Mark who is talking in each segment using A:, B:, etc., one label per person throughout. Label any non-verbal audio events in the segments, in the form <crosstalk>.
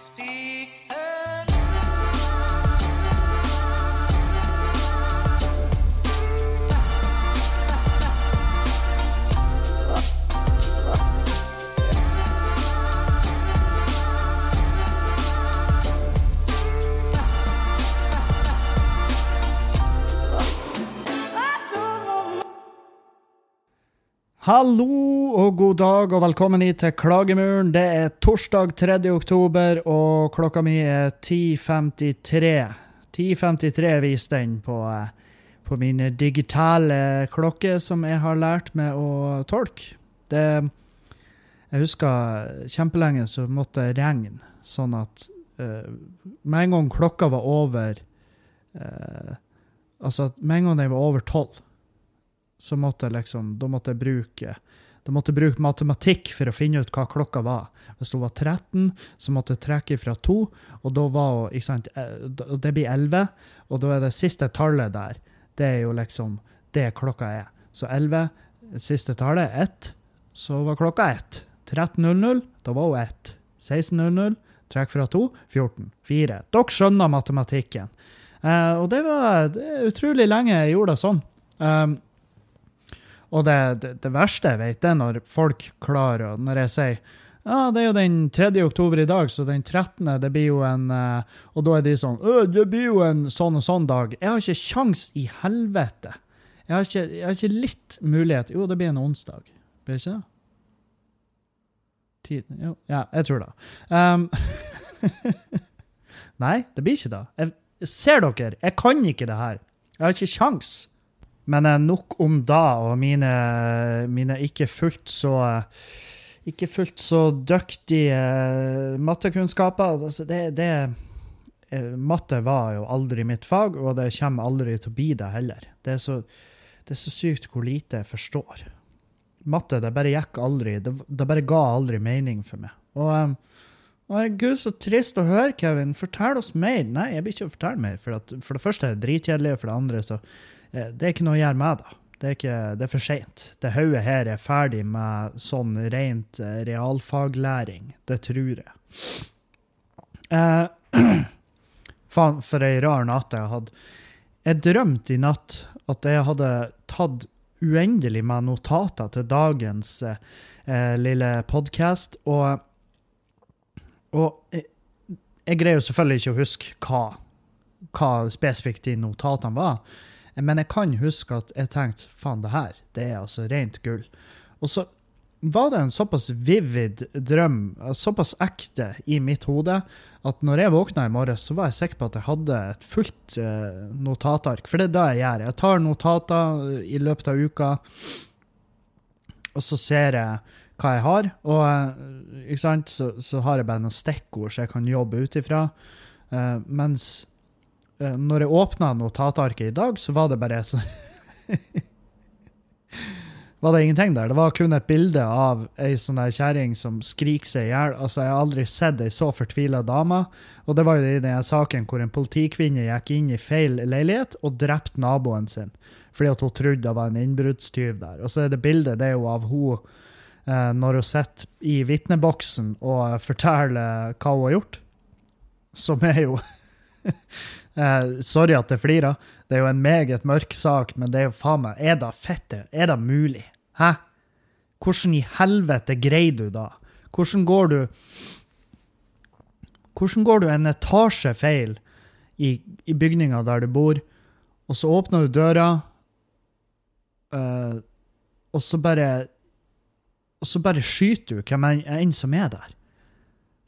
A: Speak
B: Hallo og god dag og velkommen hit til Klagemuren. Det er torsdag 3. oktober, og klokka mi er 10.53. 10.53 viser den på, eh, på min digitale klokke, som jeg har lært meg å tolke. Det Jeg husker kjempelenge så måtte det regne, sånn at uh, med en gang klokka var over uh, Altså med en gang den var over tolv så måtte jeg liksom, da måtte jeg bruke da måtte jeg bruke matematikk for å finne ut hva klokka var. Hvis hun var 13, så måtte jeg trekke fra 2, og da var hun, ikke sant, eh, det blir 11, og da er det siste tallet der. Det er jo liksom det klokka er. Så 11, siste tallet er 1, så var klokka 1. 13.00, da var hun 1. 16.00, trekk fra 2, 14. 4. Dere skjønner matematikken. Uh, og det var det utrolig lenge jeg gjorde det sånn. Um, og det, det, det, verste jeg vet, det er når folk klarer Når jeg sier ja, det er jo den 3. oktober i dag, så den 13. det blir jo en uh, Og da er de sånn det blir jo en sånn og sånn dag. Jeg har ikke kjangs i helvete. Jeg har, ikke, jeg har ikke litt mulighet Jo, det blir en onsdag. Blir det ikke det? Tiden jo, ja, jeg tror det. Um, <laughs> Nei, det blir ikke det. Jeg, ser dere, jeg kan ikke det her. Jeg har ikke kjangs. Men eh, nok om da og mine, mine ikke fullt så ikke fullt så dyktige eh, mattekunnskaper. Altså det, det, eh, matte var jo aldri mitt fag, og det kommer aldri til å bli det heller. Det er så, det er så sykt hvor lite jeg forstår. Matte det bare gikk aldri, det, det bare ga aldri mening for meg. Og Herregud, så trist å høre, Kevin. Fortell oss mer. Nei, jeg blir ikke fortelle mer. For, at, for det første er det dritkjedelig, og for det andre så det er ikke noe å gjøre med da. Det er, ikke, det er for seint. Det hodet her er ferdig med sånn rent eh, realfaglæring. Det tror jeg. Eh, <clears throat> faen, for ei rar natt jeg hadde. Jeg drømte i natt at jeg hadde tatt uendelig med notater til dagens eh, lille podkast, og, og jeg, jeg, greier jo selvfølgelig ikke å huske hva, hva spesifikt de notatene var. Men jeg kan huske at jeg tenkte faen, det her, det er altså rent gull. Og så var det en såpass vivid drøm, såpass ekte i mitt hode, at når jeg våkna i morges, så var jeg sikker på at jeg hadde et fullt uh, notatark. For det er det jeg gjør. Jeg tar notater i løpet av uka, og så ser jeg hva jeg har. Og sant, så, så, har jeg bare noen stikkord så jeg kan jobbe ut ifra. Uh, mens Eh, når jeg åpna notatarket i dag, så var det bare så <laughs> Var det ingenting der. Det var kun et bilde av ei sånn kjerring som skriker seg i hjel. Altså, jeg har aldri sett ei så fortvila dame. Og det var jo i den saken hvor en politikvinne gikk inn i feil leilighet og drepte naboen sin fordi at hun trodde det var en innbruddstyv der. Og så er det bildet det er jo av hun eh, når hun sitter i vitneboksen og forteller hva hun har gjort. Som er jo <laughs> Uh, sorry at jeg flirer. Det er jo en meget mørk sak, men det er jo faen meg Er det fette? Er det mulig? Hæ? Hvordan i helvete greier du da? Hvordan går du Hvordan går du en etasje feil i, i bygninga der du bor, og så åpner du døra, eh, og så bare Og så bare skyter du hvem enn som er der?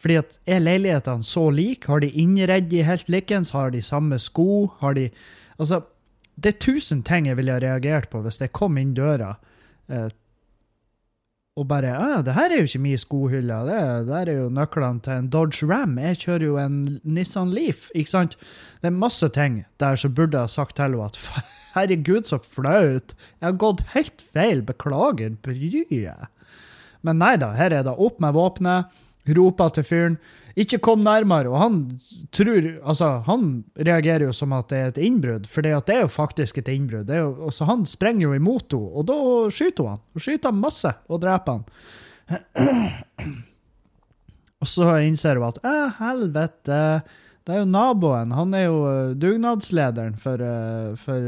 B: Fordi at Er leilighetene så like? Har de innredd de helt likens? Har de samme sko? Har de Altså, det er tusen ting jeg ville ha reagert på hvis jeg kom inn døra eh, og bare ah, 'Det her er jo ikke min skohylle. Det, der er jo nøklene til en Dodge Ram. Jeg kjører jo en Nissan Leaf.' Ikke sant? Det er masse ting der som burde ha sagt til henne at 'Herregud, så flaut. Jeg har gått helt feil. Beklager bryet.' Men nei da, her er det opp med våpenet roper til fyren 'ikke kom nærmere', og han tror Altså, han reagerer jo som at det er et innbrudd, for det er jo faktisk et innbrudd. så han sprenger jo imot henne, og da skyter hun han. Hun skyter han masse og dreper han. Og så innser hun at Æ, helvete, det er jo naboen. Han er jo dugnadslederen for, for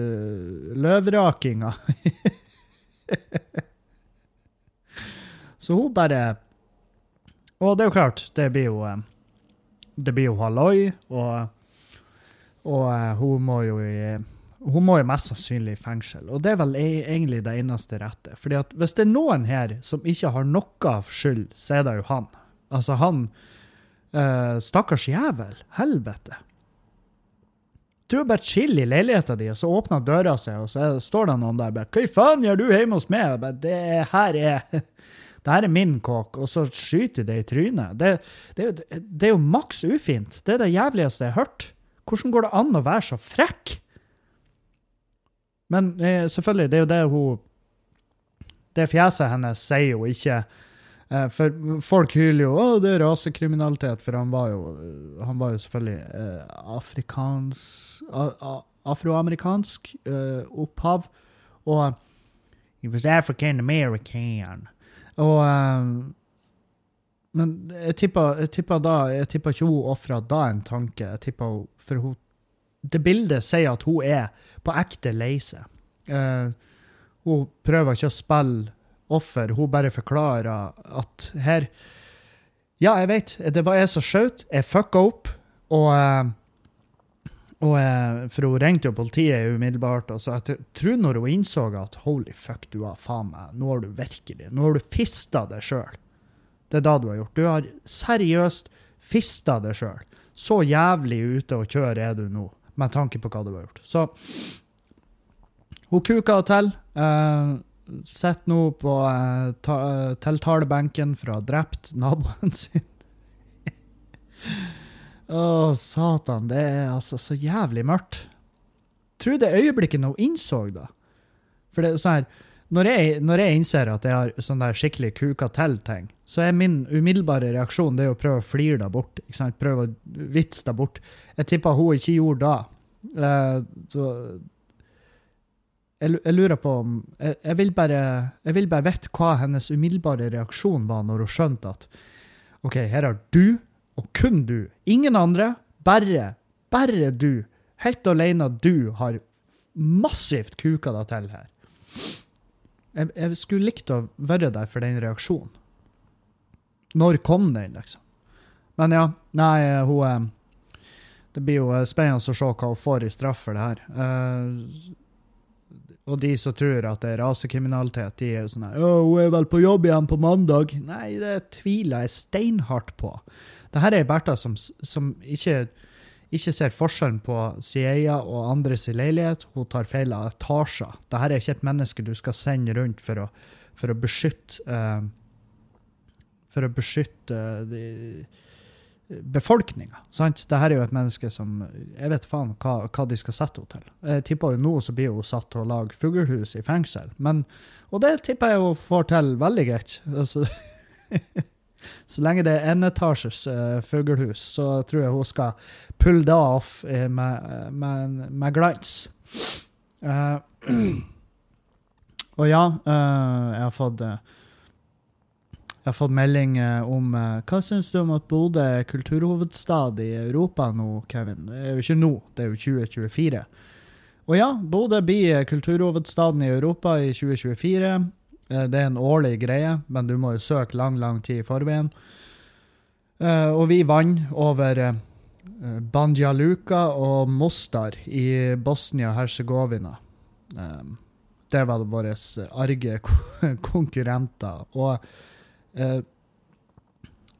B: løvrakinga. <laughs> så hun bare Og det er jo klart, det blir jo Det blir jo halloi, og, og hun må jo i hun må jo mest sannsynlig i fengsel. Og det er vel e- egentlig det eneste rette. Fordi at hvis det er noen her som ikke har noe skyld, så er det jo han. Altså han uh, Stakkars jævel. Helvete. Du er bare chill i leiligheta di, og så åpner døra seg, og så står det noen der bare 'Hva faen gjør du hjemme hos meg?' Jeg Bare, det her er det her er min kåk, og så skyter det i trynet. Det, det, det, er jo maks ufint. Det er det jævligste jeg har hørt. Hvordan går det an å være så frekk? Men eh, selvfølgelig, det er jo det hun Det fjeset hennes sier jo ikke eh, For folk hyler jo 'Å, det er rasekriminalitet', for han var jo, han var jo selvfølgelig eh, afrikansk Afroamerikansk eh, opphav. Og He was African American. Og eh, Men jeg tipper da Jeg tipper ikke hun ofra da en tanke. Jeg tipper hun, For hun det bildet sier at hun er på ekte lei seg. Uh, hun prøver ikke å spille offer, hun bare forklarer at her Ja, jeg vet, det var jeg som skjøt, jeg fucka opp, og, uh, og uh, For hun ringte jo politiet umiddelbart, og så jeg tror når hun innså at holy fuck, du har faen meg, nå har du virkelig Nå har du fista deg sjøl. Det er da du har gjort. Du har seriøst fista deg sjøl. Så jævlig ute å kjøre er du nå med tanke på hva du har gjort. Så hun kuka til. Uh, Sitter nå på uh, uh, tiltalebenken ha drept naboen sin. Å, satan. Det er altså så jævlig mørkt. Tror det øyeblikket hun innså det. For det er sånn her når jeg, når jeg, innser at jeg har sånn der skikkelig kuka til-ting, så er min umiddelbare reaksjon det å prøve å flire det bort. ikke sant? Prøve å vitse det bort. Jeg tipper hun ikke gjorde det. Uh, så jeg, lurer på om jeg, jeg, vil bare, jeg vil bare vite hva hennes umiddelbare reaksjon var når hun skjønte at OK, her har du, og kun du, ingen andre, bare, bare du, helt alene du, har massivt kuka deg til her. Jeg, jeg, skulle likt å være der for den reaksjonen. Når kom den, liksom? Men ja, nei, hun eh, Det blir jo eh, spennende å se hva hun får i straff for det her. Uh, og de som tror at det er rasekriminalitet, de er jo sånn her 'Hun er vel på jobb igjen på mandag?' Nei, det tviler jeg steinhardt på. Dette er Bertha som, som ikke ikke ser forskjellen på Sieia og andres leilighet. Hun tar feil av etasjer. Dette er ikke et menneske du skal sende rundt for å, for å beskytte uh, For å beskytte uh, befolkninga. Dette er jo et menneske som Jeg vet faen hva, hva de skal sette henne til. Jeg tipper jo nå så blir hun satt til å lage fuglehus i fengsel. Men, og det tipper jeg hun får til veldig greit. Altså, <laughs> Så lenge det er enetasjes uh, fuglehus, så tror jeg hun skal pulle det off uh, med, med, med, glans. Uh, <clears throat> og ja, jeg har fått jeg har fått melding om Hva syns du om at Bodø er kulturhovedstad i Europa nå, Kevin? Det er jo ikke nå, det er jo 2024. Og ja, Bodø blir kulturhovedstaden i Europa i 2024. Eh, det er en årlig greie, men du må jo søke lang, lang tid i forveien. Eh, og vi vant over uh, Banja Luka og Mostar i Bosnia-Hercegovina. det var våre arge <laughs> konkurrenter. Og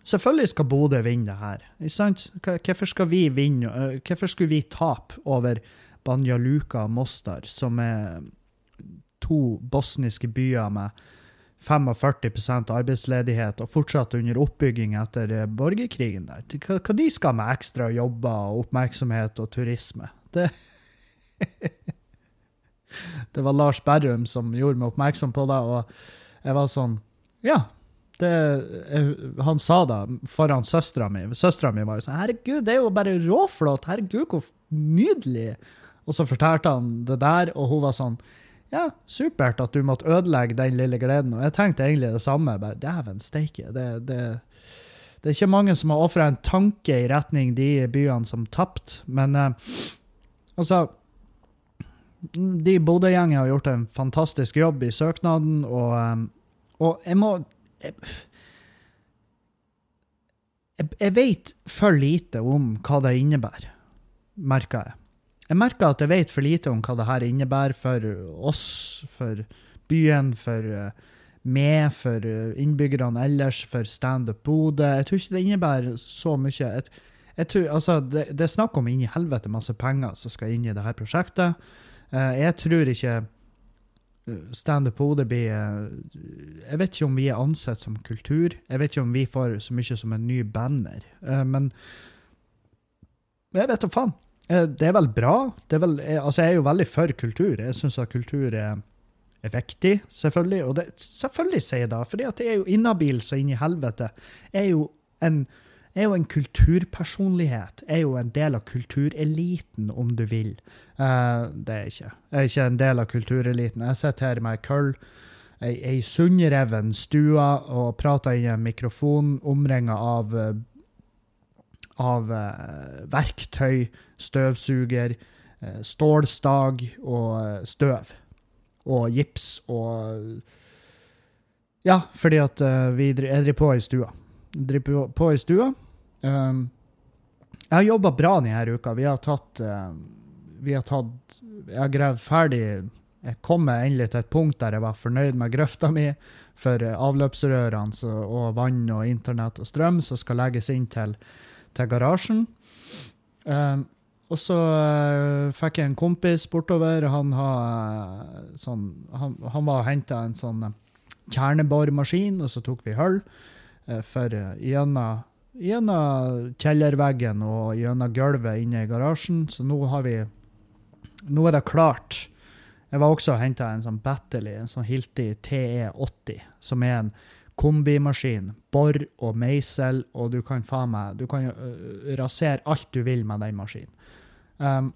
B: selvfølgelig skal Bodø vinne det her. Hvorfor skal vi vinne? Hvorfor skulle vi tape over Banja Luka og Mostar, som er to bosniske byer med 45% arbeidsledighet og fortsatt under oppbygging etter eh, borgerkrigen der. Hva, hva de skal med ekstra jobber og oppmerksomhet og turisme? Det, <laughs> det var Lars Berrum som gjorde meg oppmerksom på det, og jeg var sånn Ja. Det, han sa det foran søstera mi. Søstera mi var jo sånn 'Herregud, det er jo bare råflott. Herregud, hvor nydelig.' Og så fortalte han det der, og hun var sånn ja, supert at du måtte ødelegge den lille gleden. Og jeg tenkte egentlig det samme. bare, Dæven steike. Det, det, det er ikke mange som har ofra en tanke i retning de byene som tapte, men eh, altså De Bodø-gjengen har gjort en fantastisk jobb i søknaden, og, eh, og jeg må jeg, jeg, jeg vet for lite om hva det innebærer, merker jeg. Jeg merker at jeg vet for lite om hva det her innebærer for oss, for byen, for uh, meg, for uh, innbyggerne ellers, for Standup Bodø. Jeg tror ikke det innebærer så mye. Jeg, jeg tror, altså, det, det, er snakk om inn i helvete masse penger som skal inn i dette prosjektet. Uh, jeg tror ikke Standup Bodø blir Jeg vet ikke om vi er ansett som kultur. Jeg vet ikke om vi får så mye som en ny banner. Men jeg vet da faen. Eh, det er vel bra. Er vel, eh, altså jeg er jo veldig for kultur. Jeg syns at kultur er, er, viktig, selvfølgelig. Og det, selvfølgelig sier jeg det, for det er jo inhabil så inn i helvete. Jeg er jo en, er jo en kulturpersonlighet. Er jo en del av kultureliten, om du vil. Uh, det er jeg ikke. Jeg er ikke en del av kultureliten. Jeg sitter her med ei køll, ei, sundreven stue og prater i en mikrofon omringa av av eh, verktøy, støvsuger, eh, stålstag og eh, støv. Og gips og Ja, fordi at vi jeg driver på i stua. Driver på i stua. Um, jeg har jobba bra denne uka. Vi har tatt Vi har tatt Jeg har gravd ferdig Jeg kom endelig til et punkt der jeg var fornøyd med grøfta mi for avløpsrørene og vann og internett og strøm som skal legges inn til til garasjen. Um, og så uh, fikk jeg en kompis bortover. Han, har, uh, sånn, han, han var og henta en sånn uh, kjernebormaskin, og så tok vi hull for gjennom, gjennom kjellerveggen og gjennom gulvet inne i garasjen. Så nå har vi Nå er det klart. Jeg var også og henta en sånn Battley, en sånn Hilti TE80, som er en kombimaskin, bor og meisel, og du kan faen meg Du kan uh, rasere alt du vil med den maskinen. Um,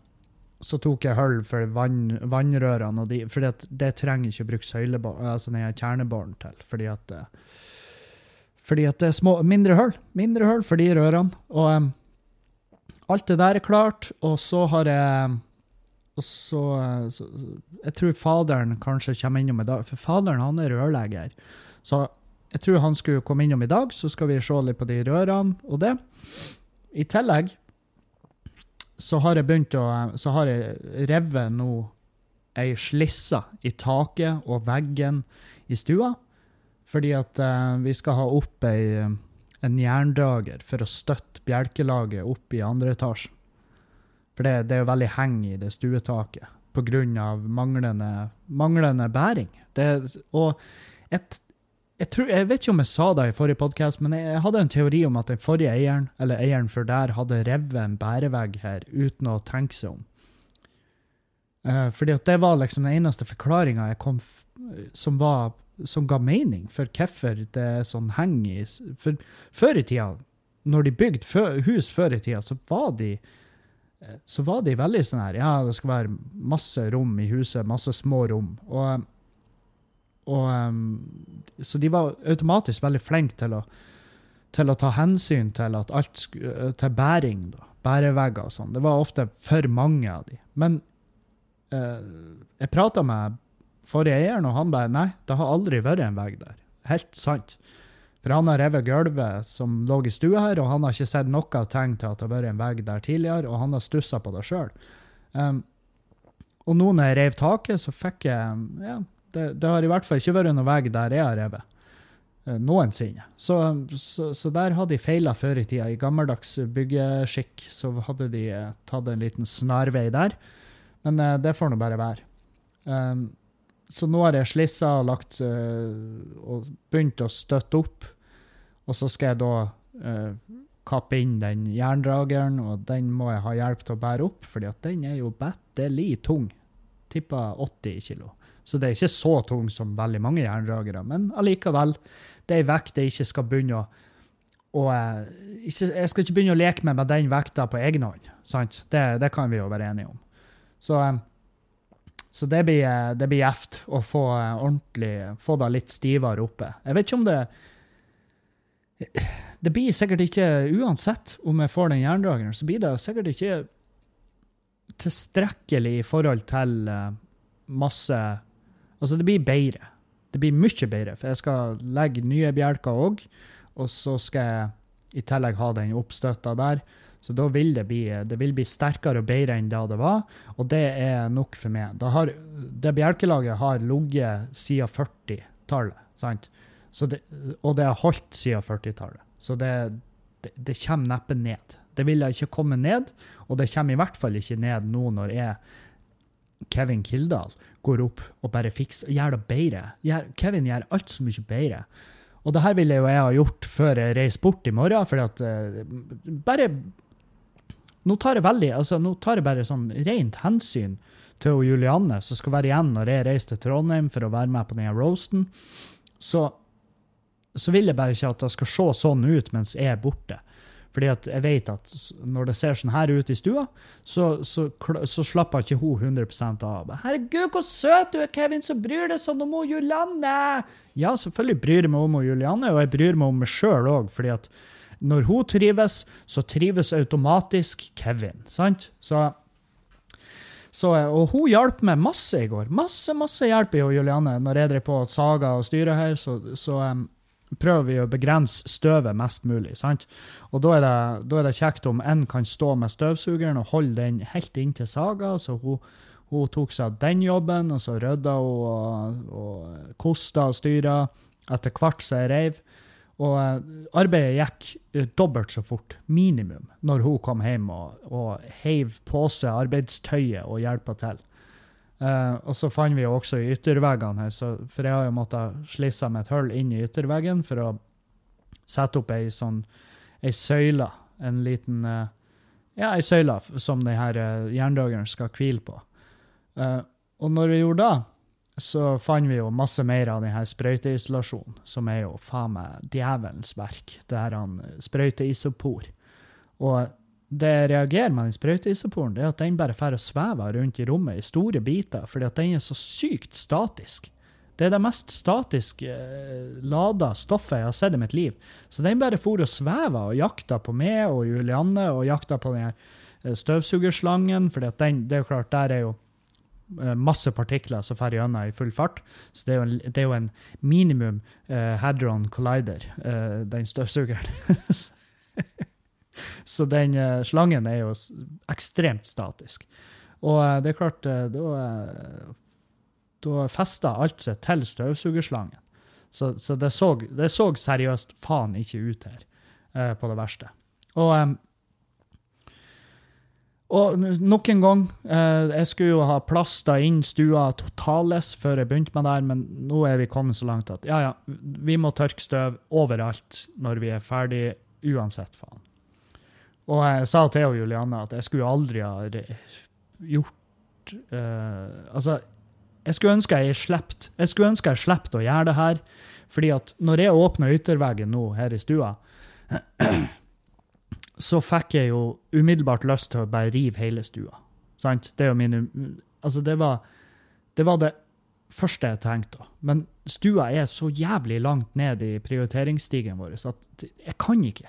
B: så tok jeg hull for vann, vannrørene, og de, for det trenger ikke å bruke søylebånd, altså kjernebåren til. Fordi at, fordi at det er små, mindre hull mindre hull for de rørene. Og um, alt det der er klart, og så har jeg og så, så, Jeg tror faderen kanskje kommer innom i dag, for faderen han er rørlegger. Så jeg tror han skulle komme innom i dag, så skal vi se litt på de rørene og det. I tillegg så har jeg begynt å Så har jeg revet nå ei slisse i taket og veggen i stua. Fordi at uh, vi skal ha opp ei, en jerndrager for å støtte bjelkelaget opp i andre etasjen. For det, det er jo veldig heng i det stuetaket pga. Manglende, manglende bæring. Det, og et jeg, tror, jeg, vet ikke om jeg sa det i forrige podkast, men jeg hadde en teori om at den forrige eieren, eller eieren før der, hadde revet en bærevegg her uten å tenke seg om. Uh, fordi at det var liksom den eneste forklaringa jeg kom som, var, som ga mening for hvorfor det er sånn heng i For før i tida, når de bygde hus før i tida, så var de eh, så var de veldig sånn her Ja, det skal være masse rom i huset, masse små rom. Og og, um, så de var automatisk veldig flinke til å, til å ta hensyn til alt eh, til bæring, da, bærevegger og sånn. Det var ofte for mange av de. Men uh, jeg prata med forrige eieren, og han bare nei, det har aldri vært en vegg der. Helt sant. For han har revet gulvet som lå i stua her, og han har ikke sett noe tegn til at det har vært en vegg der tidligere, og han har stussa på det sjøl. Um, og nå når jeg rev taket, så fikk jeg ja, det, det, har i hvert fall ikke vært noen vei der jeg har revet. Eh, noensinne. Så, så, så, der hadde de feila før i tida. I gammeldags byggeskikk så hadde de eh, tatt en liten snarvei der. Men uh, det får nå bare være. Um, så nå har jeg slissa og lagt uh, og begynt å støtte opp. Og så skal jeg da uh, kappe inn den jerndrageren, og den må jeg ha hjelp til å bære opp, at den er jo battelig tung. Tippa 80 kilo. Så det er ikke så tung som veldig mange jerndragere. Men allikevel, det er ei vekt jeg ikke skal begynne å og ikke, jeg skal ikke begynne å leke med, med den vekta på egen hånd. sant? Det, det, kan vi jo være enige om. Så, så det blir, det blir gjevt å få ordentlig, få det litt stivere oppe. Jeg vet ikke om det det blir sikkert ikke, uansett om jeg får den jerndrageren, så blir det sikkert ikke tilstrekkelig i forhold til masse Altså, det blir bedre. Det blir mye bedre, for jeg skal legge nye bjelker òg, og så skal jeg i tillegg ha den oppstøtta der. Så da vil det bli, det vil bli sterkere og bedre enn da det var, og det er nok for meg. Det, har, det bjelkelaget har ligget siden 40-tallet, sant? Det, og det har holdt siden 40-tallet. Så det, det, det, kommer neppe ned. Det vil ikke komme ned, og det kommer i hvert fall ikke ned nå når jeg, Kevin Kildahl, går opp og bare fikser, gjør det bedre. Gjør, Kevin gjør alt så mye bedre. Og det her ville jo jeg ha gjort før jeg reiser bort i morgen, fordi at uh, Bare Nå tar jeg veldig, altså nå tar jeg bare sånn rent hensyn til Julianne, som skal være igjen når jeg reiser til Trondheim for å være med på denne roasten. Så så vil jeg bare ikke at det skal se sånn ut mens jeg er borte. Fordi at jeg vet at når det ser sånn her ut i stua, så, så, så slapper ikke hun 100% av. 'Herregud, hvor søt du er, Kevin, som bryr deg sånn om Julianne!' Ja, selvfølgelig bryr jeg meg om Julianne, og jeg bryr meg om meg sjøl òg. fordi at når hun trives, så trives automatisk Kevin. sant? Så, så, og hun hjalp meg masse i går. Masse masse hjelp i Julianne når jeg drev på saga og styra her. så, så prøver vi å begrense støvet mest mulig. sant? Og da er det, da er det kjekt om en kan stå med støvsugeren og holde den helt inntil saga. så hun, hun tok seg av den jobben, og så rydda hun og, og kosta og styra etter hvert så jeg reiv. Og eh, arbeidet gikk eh, dobbelt så fort, minimum, når hun kom hjem og, og heiv på seg arbeidstøyet og hjelpa til. Uh, og så fant vi jo også ytterveggene her, så, for jeg har jo måttet slisse med et hull inn i ytterveggen for å sette opp ei sånn ei søyle, en liten uh, Ja, ei søyle som denne uh, jerndøgeren skal hvile på. Uh, og når vi gjorde det, så fant vi jo masse mer av denne sprøyteisolasjonen, som er jo faen meg djevelens verk. Det her han sprøyteisopor. Og det jeg reagerer med den sprøyteisoporen, det er at den bare får og svever rundt i rommet i store biter, fordi at den er så sykt statisk. Det er det mest statisk eh, lada stoffet jeg har sett i mitt liv. Så den bare for og sveva og jakta på meg og Julianne og jakta på den eh, støvsugerslangen, for det er jo klart, der er jo eh, masse partikler som fer gjennom i full fart. Så det er jo en, er jo en minimum uh, hadron collider, uh, den støvsugeren. <laughs> Så den uh, slangen er jo ekstremt statisk. Og uh, det er klart, uh, da, da festa alt seg til støvsugerslangen. Så, så det, så, det, så, seriøst faen ikke ut her på det verste. Og og nok en gang, eh, jeg skulle jo ha plasta inn stua totales før jeg begynte med det her, men nå er vi kommet så langt at ja, ja, vi må tørke støv overalt når vi er ferdig, uansett faen. Og jeg sa til Julianne at jeg skulle aldri ha gjort uh, Altså, jeg skulle ønske jeg slept. Jeg skulle ønske jeg slept å gjøre det her. fordi at når jeg åpna ytterveggen nå her i stua, <clears throat> så fikk jeg jo umiddelbart lyst til å bare rive hele stua. Sant? Det er jo min Altså, det var det, var det første jeg tenkte. Men stua er så jævlig langt ned i prioriteringsstigen vår at jeg kan ikke.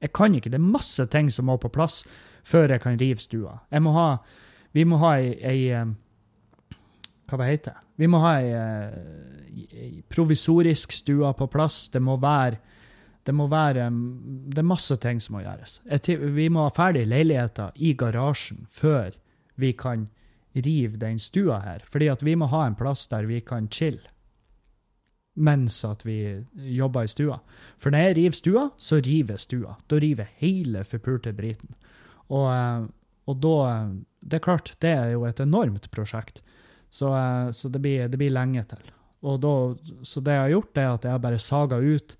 B: Jeg kan ikke. Det er masse ting som må på plass før jeg kan rive stua. Jeg må ha, vi må ha ei, ei eh, Hva det heter Vi må ha ei, ei, eh, provisorisk stua på plass. Det må være det må være Det er masse ting som må gjøres. Vi må ha ferdig leiligheter i garasjen før vi kan rive den stua her. Fordi at vi må ha en plass der vi kan chille mens at vi jobber i stua. For når jeg river stua, så river stua. Da river hele forpulte driten. Og, eh, og, da Det er klart, det er jo et enormt prosjekt. Så, eh, så det, blir, det, blir, lenge til. Da, så det jeg har gjort, er at jeg har bare saga ut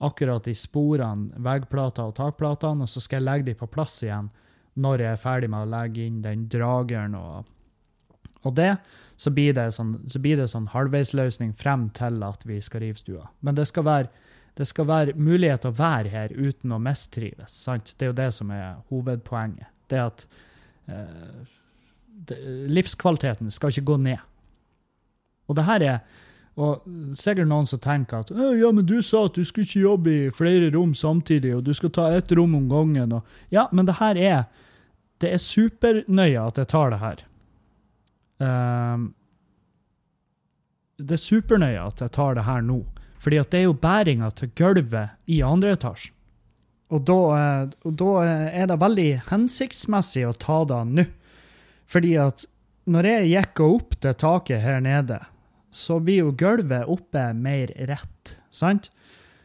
B: akkurat de sporene, veggplater og takplatene, og så skal jeg legge de på plass igjen når jeg er ferdig med å legge inn den drageren og, og det så blir det sånn, så blir sånn halvveisløsning frem til at vi skal rive stua. Men det skal være, det skal være mulighet til å være her uten å mistrives. sant? Det er jo det som er hovedpoenget. Det at eh, det, livskvaliteten skal ikke gå ned. Og det her er Og sikkert noen som tenker at ja, men du sa at du skulle ikke jobbe i flere rom samtidig, og du skal ta ett rom om gangen. Og, ja, men det her er Det er supernøye at jeg tar det her. Ehm, det er supernøye at jeg tar det her nå. Fordi at det er jo bæringa til gulvet i andre etasje. Og da, eh, og da er det veldig hensiktsmessig å ta det nå. Fordi at når jeg gikk opp det taket her nede, så blir jo gulvet oppe mer rett, sant?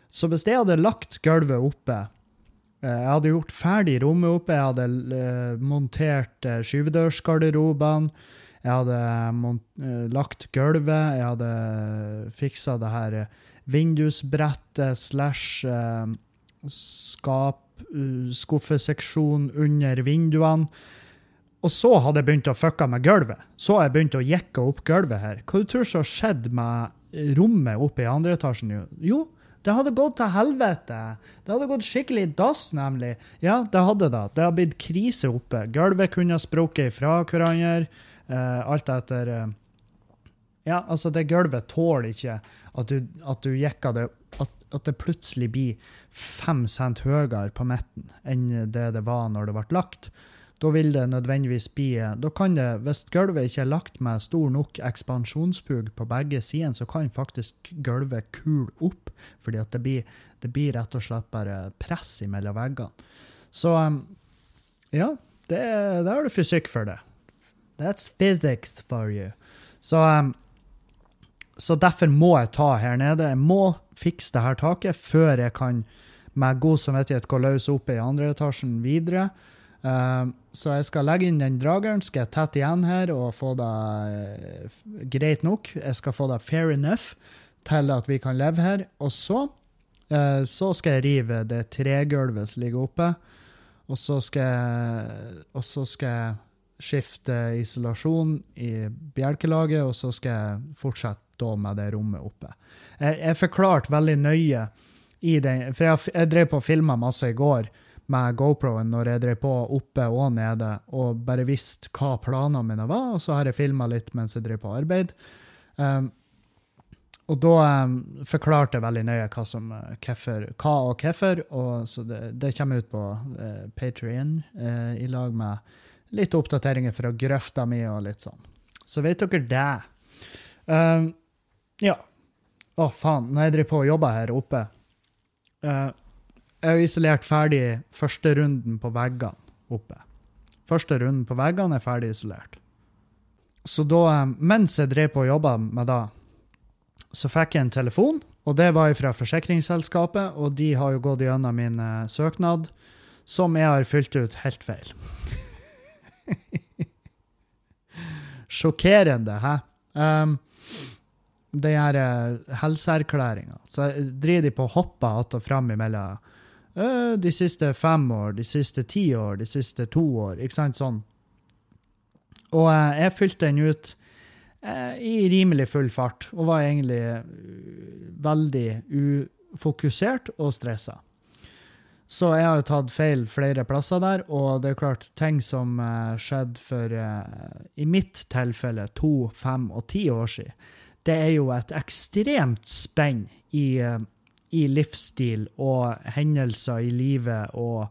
B: Så hvis jeg hadde lagt gulvet oppe, eh, jeg hadde gjort ferdig rommet oppe, jeg hadde eh, montert skyvedørsgarderobene, jeg hadde mont lagt gulvet, jeg hadde fiksa det her vindusbrettet slash skap, skuffeseksjon under vinduene. Og så hadde jeg begynt å fucke med gulvet. Så jeg begynt å jekke opp gulvet her. Hva du tror som har skjedd med rommet oppe i andre etasjen? Jo, det hadde gått til helvete. Det hadde gått skikkelig dass, nemlig. Ja, det hadde det. Det har blitt krise oppe. Gulvet kunne ha sprukket ifra hverandre. Uh, alt etter uh, Ja, altså, det gulvet tåler ikke at du, at du jekker det at, at, det plutselig blir fem cent høyere på midten enn det det var når det ble lagt da vil det nødvendigvis bli Da kan det, hvis gulvet ikke er lagt med stor nok ekspansjonspug på begge sider, så kan faktisk gulvet kule opp, fordi at det blir, det blir rett og slett bare press mellom veggene. Så ja, det, det har du fysikk for det. That's physics for you. Så, um, så derfor må jeg ta her nede. Jeg må fikse det her taket før jeg kan med god samvittighet gå løs opp i andre etasjen videre. Um, så jeg skal legge inn den drageren, skal jeg tette igjen her og få det uh, greit nok. Jeg skal få det fair enough til at vi kan leve her. Og så, uh, så skal jeg rive det tregulvet som ligger oppe. Og så skal jeg, og så skal jeg skifte isolasjon i bjelkelaget, og så skal jeg fortsette da med det rommet oppe. Jeg, jeg forklarte veldig nøye i den, for jeg, jeg drev på og filma masse i går med GoPro-en når jeg drev på oppe og nede, og bare visste hva planene mine var. Og så har jeg filma litt mens jeg drev på arbeid. Um, og da um, forklarte jeg veldig nøye hva, som, keffer, hva og hvorfor. Så det, det, kommer ut på uh, Patrion uh, i lag med litt oppdateringer fra grøfta mi og litt sånn. Så vet dere det. Um, ja. Å, faen. Når jeg driver på og jobber her oppe uh, jeg har isolert ferdig første runden på veggene oppe. Første runden på veggene er ferdig isolert. Så da, eh, mens jeg drev på og jobba med det, så fikk jeg en telefon, og det var fra forsikringsselskapet, og de har jo gått gjennom min uh, søknad, som jeg har fylt ut helt feil. <laughs> Sjokkerende, hæ? Um, den her uh, helseerklæringa. Så driver de på og hopper att og fram imellom Eh, de siste fem år, de siste ti år, de siste to år. Ikke sant? Sånn. Og uh, jeg fylte den ut i rimelig full fart, og var egentlig veldig ufokusert og stressa. Så jeg har jo tatt feil flere plasser der, og det er klart, ting som skjedde for, i mitt tilfelle, to, fem og ti år siden, det er jo et ekstremt spenn i i livsstil og hendelser i livet og,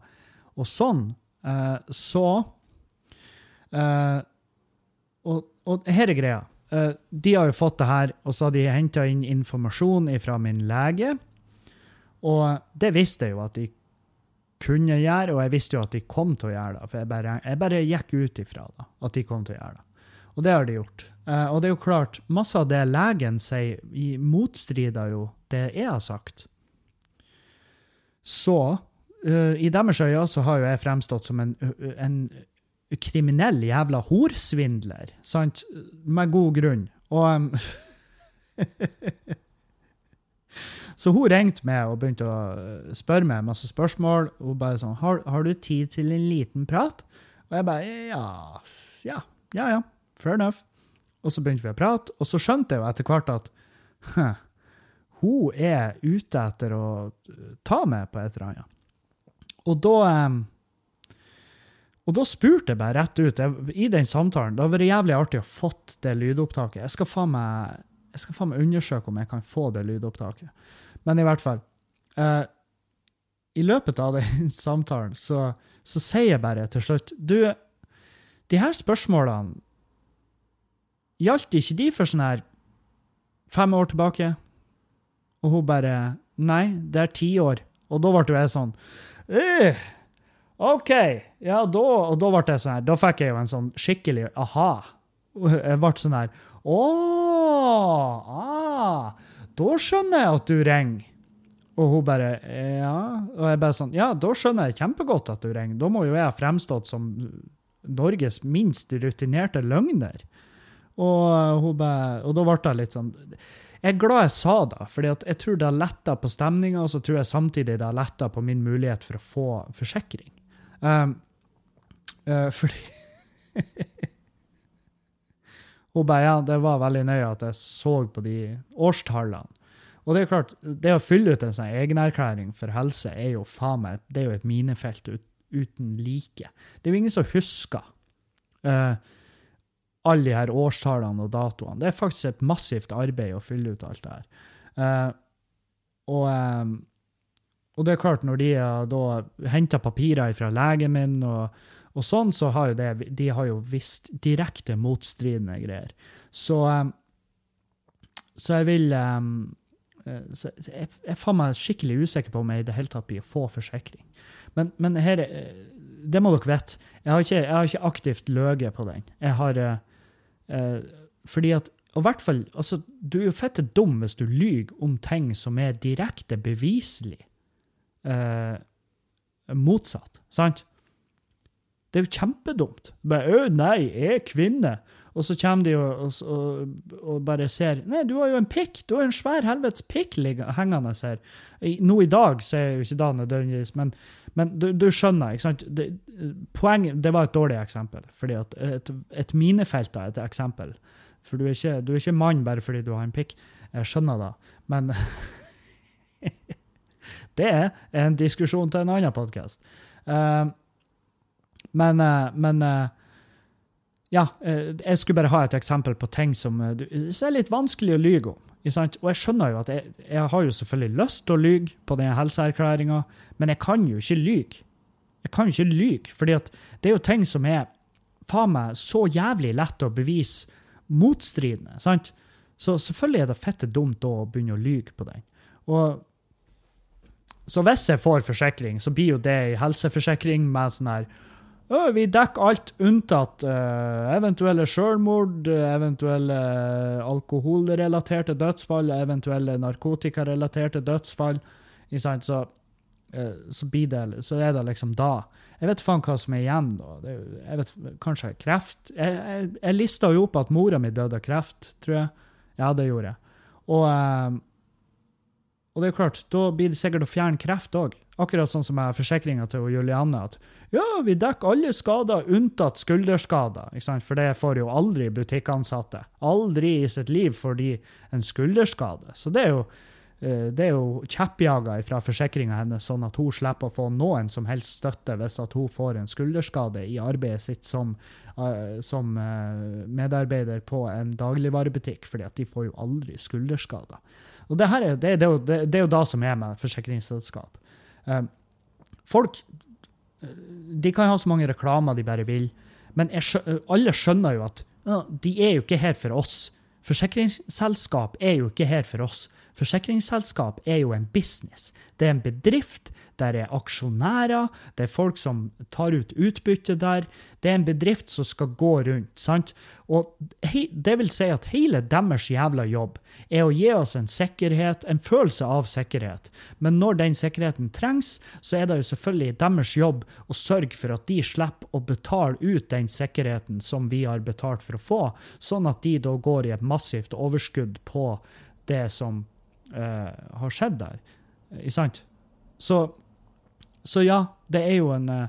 B: og sånn, uh, så uh, og, og, her er greia. Uh, de har jo fått det her, og så har de henta inn informasjon fra min lege. Og det visste jeg jo at de kunne gjøre, og jeg visste jo at de kom til å gjøre det. For jeg bare, jeg bare gikk ut ifra da, at de kom til å gjøre det. Og det har de gjort. og det er jo klart, masse av det legen sier, motstrider jo det jeg har sagt. Så uh, i deres øyne så har jo jeg fremstått som en, en kriminell jævla horsvindler, sant? Med god grunn. Og um, <laughs> Så hun ringte meg og begynte å øh, spørre meg masse spørsmål. Hun bare sånn har, har, du tid til en liten prat?' Og jeg bare ja, ja, ja, ja, fair enough. Og så begynte vi å prate, og så skjønte jeg jo etter hvert at hun er ute etter å ta meg på et eller annet. Og da og da spurte jeg bare rett ut, jeg, i den samtalen Det hadde vært jævlig artig å fått det lydopptaket. Jeg skal faen meg undersøke om jeg kan få det lydopptaket. Men i hvert fall eh, I løpet av den <laughs> samtalen så, så sier jeg bare til slutt Du, de her spørsmålene Gjaldt ikke de for sånn her fem år tilbake? Og hun bare Nei, det er ti år. Og da ble jeg sånn øh, OK. Ja, da, og da ble jeg sånn her. Da fikk jeg jo en sånn skikkelig aha. Jeg ble sånn her Å! Ah, da skjønner jeg at du ringer. Og hun bare Ja. Og jeg bare sånn Ja, da skjønner jeg kjempegodt at du ringer. Da må jo jeg ha fremstått som Norges minst rutinerte løgner. Og, hun bare, og da ble jeg litt sånn Jeg er glad jeg sa det, for jeg tror det har letta på stemninga, og så tror jeg samtidig det har letta på min mulighet for å få forsikring. Um, uh, fordi <laughs> Hun bare Ja, det var veldig nøye at jeg så på de årstallene. Og det er klart, det å fylle ut en sånn egenerklæring for helse er jo faen meg det er jo et minefelt ut, uten like. Det er jo ingen som husker uh, alle de her årstallene og datoene. Det er faktisk et massivt arbeid å fylle ut alt det her. Uh, og, um, og, det er klart, når de har da henta papirer fra legen min og, og, sånn, så har jo det, de har jo visst direkte motstridende greier. Så, um, så jeg vil um, så jeg, jeg er meg skikkelig usikker på om jeg i det hele tatt blir å få forsikring. Men, men her, det må dere vite. Jeg har ikke, jeg har ikke aktivt løyet på den. Jeg har eh, Fordi at og hvert fall, altså, Du er jo fette dum hvis du lyver om ting som er direkte beviselig eh, motsatt. Sant? Det er jo kjempedumt. Bare, 'Å nei, jeg er kvinne.' Og så kommer de og, og, og, bare ser 'Nei, du har jo en pikk! Du har en svær helvetes pikk hengende her.' Nå i dag så er jo ikke da nødvendigvis, men, men du, du, skjønner, ikke sant? Det, poeng, det var et dårlig eksempel. fordi at Et, et minefelt er et eksempel. For du er, ikke, du er ikke mann bare fordi du har en pikk. Jeg skjønner det, men <laughs> Det er en diskusjon til en annen podkast. Uh, eh, men, uh, men uh, ja, eh, jeg skulle bare ha et eksempel på ting som, eh, er litt vanskelig å lyge om. Og jeg skjønner jo at jeg, jeg har jo selvfølgelig lyst til å lyge på denne helseerklæringa, men jeg kan jo ikke lyge. Jeg kan jo ikke lyge, fordi det er jo ting som er faen meg så jævlig lett å bevise motstridende. sant? Så selvfølgelig er det fette dumt å begynne å lyge på den. Og så hvis jeg får forsikring, så blir jo det ei helseforsikring med sånn her vi dekker alt unntatt uh, eventuelle selvmord, eventuelle uh, alkoholrelaterte dødsfall, eventuelle narkotikarelaterte dødsfall. Så, uh, så, det, så, er det liksom da. Jeg vet faen hva som er igjen, da. Det, jeg vet, Kanskje kreft? Jeg, jeg, jeg lista jo opp at mora mi døde av kreft, tror jeg. Ja, det gjorde jeg. Og, og det er klart, da blir det sikkert å fjerne kreft òg. Akkurat sånn som jeg forsikringa til Julianne. at ja, vi dekker alle skader unntatt skulderskader. For det får jo aldri butikkansatte. Aldri i sitt liv får de en skulderskade. Så det er jo, eh, det er jo kjeppjaga fra forsikringa hennes, sånn at hun slipper å få noen som helst støtte hvis hun får en skulderskade i arbeidet sitt som, uh, som uh, medarbeider på en dagligvarebutikk, fordi at de får jo aldri skulderskader. Og det, er, det, det, det, det er jo da som er med forsikringsselskap. Uh, folk de kan ha så mange reklamer de bare vil, men skjønner, alle skjønner jo at ja, de er jo ikke her for oss. Forsikringsselskap er jo ikke her for oss. Forsikringsselskap er jo en business. Det er en bedrift der er aksjonærer, det er folk som tar ut utbytte der. Det er en bedrift som skal gå rundt. sant? Og Det vil si at hele deres jævla jobb er å gi oss en sikkerhet, en følelse av sikkerhet. Men når den sikkerheten trengs, så er det jo selvfølgelig deres jobb å sørge for at de slipper å betale ut den sikkerheten som vi har betalt for å få, sånn at de da går i et massivt overskudd på det som har skjedd der. Ikke sant? Så så ja, det er jo en eh,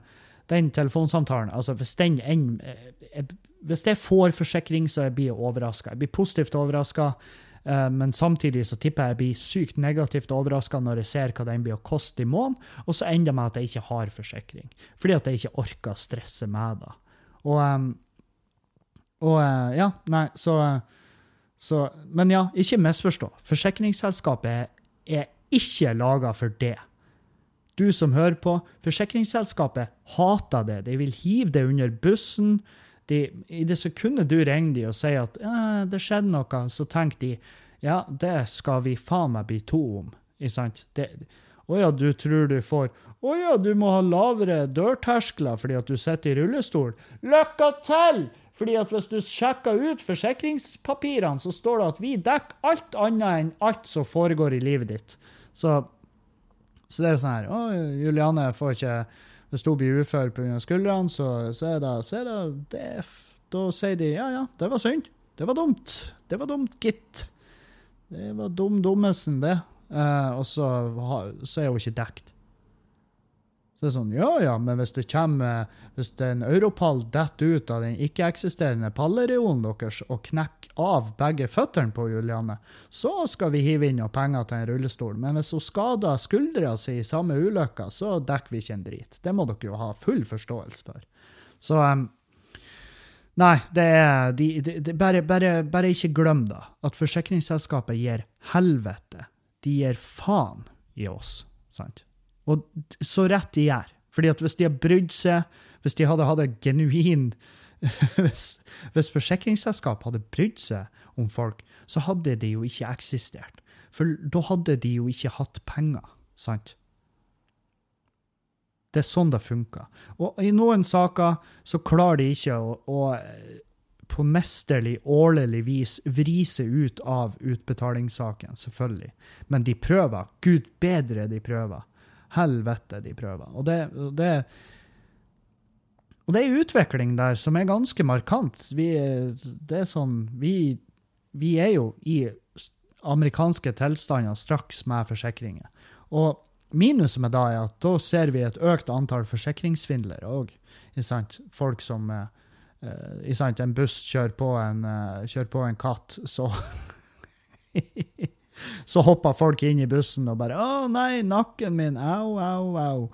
B: Den telefonsamtalen altså Hvis den ender eh, hvis jeg får forsikring, så jeg blir jeg overraska. Jeg blir positivt overraska, eh, men samtidig så tipper jeg jeg blir sykt negativt overraska når jeg ser hva den blir å koste i måneden, og så ender det med at jeg ikke har forsikring. Fordi at jeg ikke orker å stresse med det. Og, og ja, nei, så Så, men ja, ikke misforstå. Forsikringsselskapet er, ikke laga for det. Du som hører på, forsikringsselskapet hater det. De vil hive det under bussen. De, I det sekundet du ringer de og sier at eh, det skjedde noe, så tenker de ja, det skal vi faen meg bli to om. Ikke sant? Det, å ja, du tror du får Å ja, du må ha lavere dørterskler fordi at du sitter i rullestol. Lykke til! Fordi at hvis du sjekker ut forsikringspapirene, så står det at vi dekker alt annet enn alt som foregår i livet ditt. Så, så det er jo sånn her Å, Juliane får ikke Hvis hun blir ufør pga. skuldrene, så, så, er det, så er det, det Da sier de ja, ja, det var synd. Det var dumt. Det var dumt, gitt. Det var dum dummesen, det. Uh, og så, så, er hun ikke dekt. Så det er sånn, ja ja, men hvis det kommer, hvis en europall detter ut av den ikke-eksisterende pallereolen deres og knekker av begge føttene på Juliane, så skal vi hive inn noe penger til en rullestol. Men hvis hun skader skuldra si i samme ulykka, så dekker vi ikke en drit. Det må dere jo ha full forståelse for. Så um, Nei, det er de, de, de, bare, bare, bare ikke glem da, at forsikringsselskapet gir helvete de gir faen i oss. sant? Og så rett de gjør. Fordi at hvis de har brydd seg, hvis de hadde hatt en genuin <laughs> hvis, hvis forsikringsselskap hadde brydd seg om folk, så hadde de jo ikke eksistert. For da hadde de jo ikke hatt penger, sant? Det er sånn det funker. Og i noen saker så klarer de ikke å, å på mesterlig, årlig vis vri seg ut av utbetalingssaken, selvfølgelig. Men de prøver. Gud bedre de prøver. Helvete, de prøver. Og det, det, og det er en utvikling der som er ganske markant. Vi, det er sånn, vi, vi er jo i amerikanske tilstander straks med forsikringer. Og minuset med det er at da ser vi et økt antall forsikringssvindlere òg. Folk som uh, En buss kjører på en, uh, kjører på en katt, så <laughs> Så hopper folk inn i bussen og bare 'Å nei, nakken min! Au, au, au!'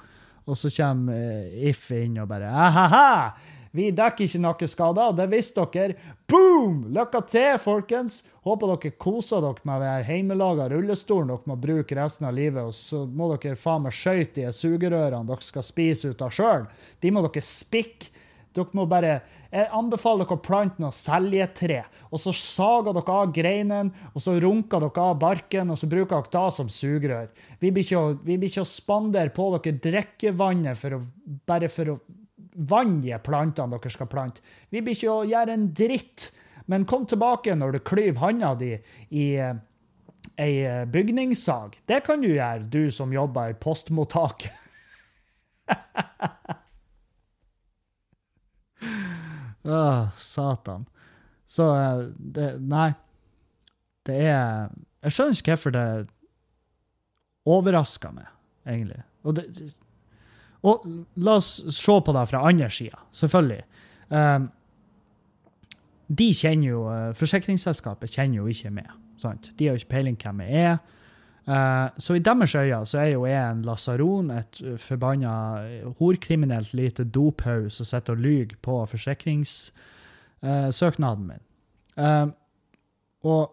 B: Og så kommer uh, If inn og bare 'Ahaha! Vi dekker ikke nakkeskader, det visste dere. Boom! Lykke til, folkens! Håper dere koser dere med den hjemmelaga rullestolen dere må bruke resten av livet. Og så må dere faen meg skøyte de sugerørene dere skal spise ut av sjøl. De må dere spikke dere må bare, Jeg anbefaler dere å plante noe seljetre. Og så sager dere av greinene, og så runker dere av barken, og så bruker dere det som sugerør. Vi blir ikke, vi blir å spandere på dere drikkevannet for å, bare for å vanne plantene dere skal plante. Vi blir ikke å gjøre en dritt. Men kom tilbake når du klyver handa di i eh, ei eh, bygningssag. Det kan du gjøre, du som jobber i postmottaket. <laughs> Åh, satan. Så eh, det Nei. Det er Jeg skjønner ikke hvorfor det overrasker meg, egentlig. Og, det, og la oss se på det fra andre sida, selvfølgelig. Um, de kjenner jo Forsikringsselskapet kjenner jo ikke meg. Sant? De har jo ikke peiling hvem jeg er. Uh, så i deres øyne så er jo jeg en lasaron, et forbanna horkriminelt lite dophaug som sitter og lyver på forsikringssøknaden min. Og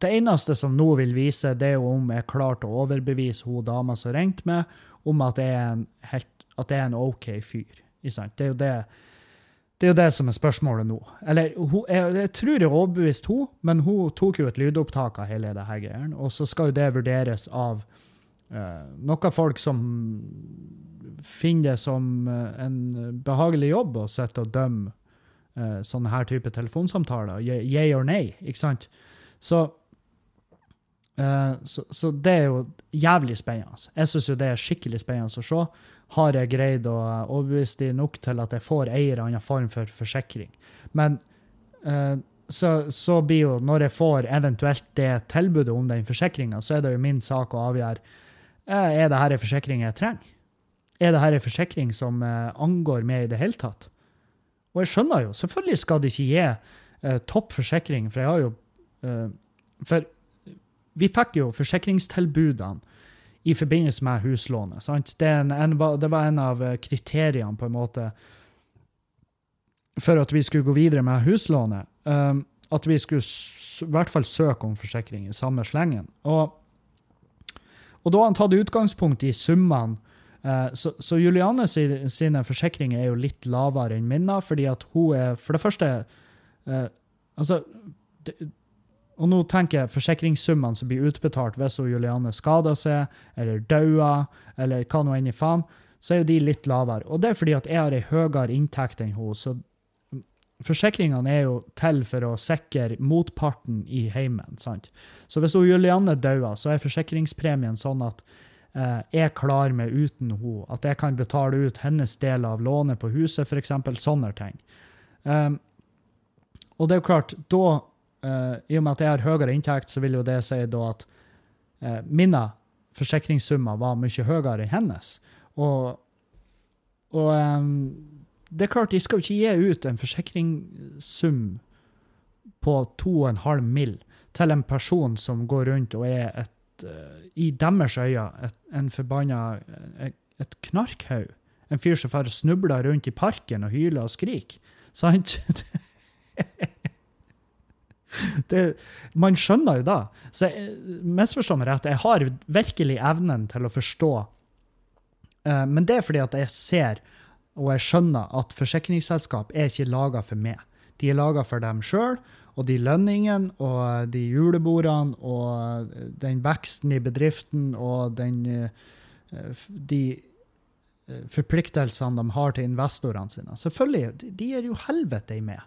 B: det eneste som nå vil vise, det er jo om jeg klarte å overbevise hun dama som ringte meg, om at jeg er en, helt, at jeg er en OK fyr. Det er jo det det er jo det som er spørsmålet nå. Eller, hun, jeg, jeg, tror jeg overbeviste hun, men hun tok jo et lydopptak av hele det her greien, Og så skal jo det vurderes av uh, noen folk som finner det som uh, en behagelig jobb å sitte og dømme uh, sånne her type telefonsamtaler. Yeah or nay, ikke sant? Så, så, så, det er jo jævlig spennende. Jeg syns jo det er skikkelig spennende å se har jeg greid å overbevise de nok til at jeg får ei eller annen form for forsikring. Men uh, så, så, blir jo, når jeg får eventuelt det tilbudet om den forsikringa, så er det jo min sak å avgjøre uh, er det her en forsikring jeg trenger. Er det her en forsikring som uh, angår meg i det hele tatt? Og jeg skjønner jo, selvfølgelig skal de ikke gi topp forsikring, for jeg har jo For vi fikk jo forsikringstilbudene i forbindelse med huslånet. Sant? Det, en, en, det, var en av eh, kriteriene på en måte for at vi skulle gå videre med huslånet. Um, at vi skulle i hvert fall søke om forsikring i samme slengen. Og, og da har han tatt utgangspunkt i summene. Uh, så, så Juliane sine forsikringer er jo litt lavere enn mine, fordi at hun er for det første uh, Altså det, og nå tenker jeg forsikringssummene som blir utbetalt hvis hun Juliane skader seg, eller dauer, eller hva nå enn i faen, så er jo de litt lavere. Og det er fordi at jeg har ei høyere inntekt enn hun, så forsikringene er jo til for å sikre motparten i heimen. sant? Så hvis hun Julianne dauer, så er forsikringspremien sånn at eh, jeg klarer meg uten henne. At jeg kan betale ut hennes del av lånet på huset, f.eks. Sånne ting. Um, og det er jo klart, da, uh, i og med at jeg har høyere inntekt, så vil jo det si da at uh, mine forsikringssummer var mye høyere enn hennes. Og, og um, det er klart, de skal jo ikke gi ut en forsikringssum på 2,5 mill. til en person som går rundt og er et, i deres øyne en forbanna et, et knarkhaug. En fyr som snubler rundt i parken og hyler og skriker. Sant? <laughs> Det, man skjønner jo da. Så misforstå meg rett, jeg har virkelig evnen til å forstå. Uh, men det er fordi at jeg ser og jeg skjønner at forsikringsselskap er ikke laga for meg. De er laga for dem sjøl, og de lønningene og de julebordene og den veksten i bedriften og den, eh, de eh, forpliktelsene de har til investorene sine. Selvfølgelig, de er jo helvete i med.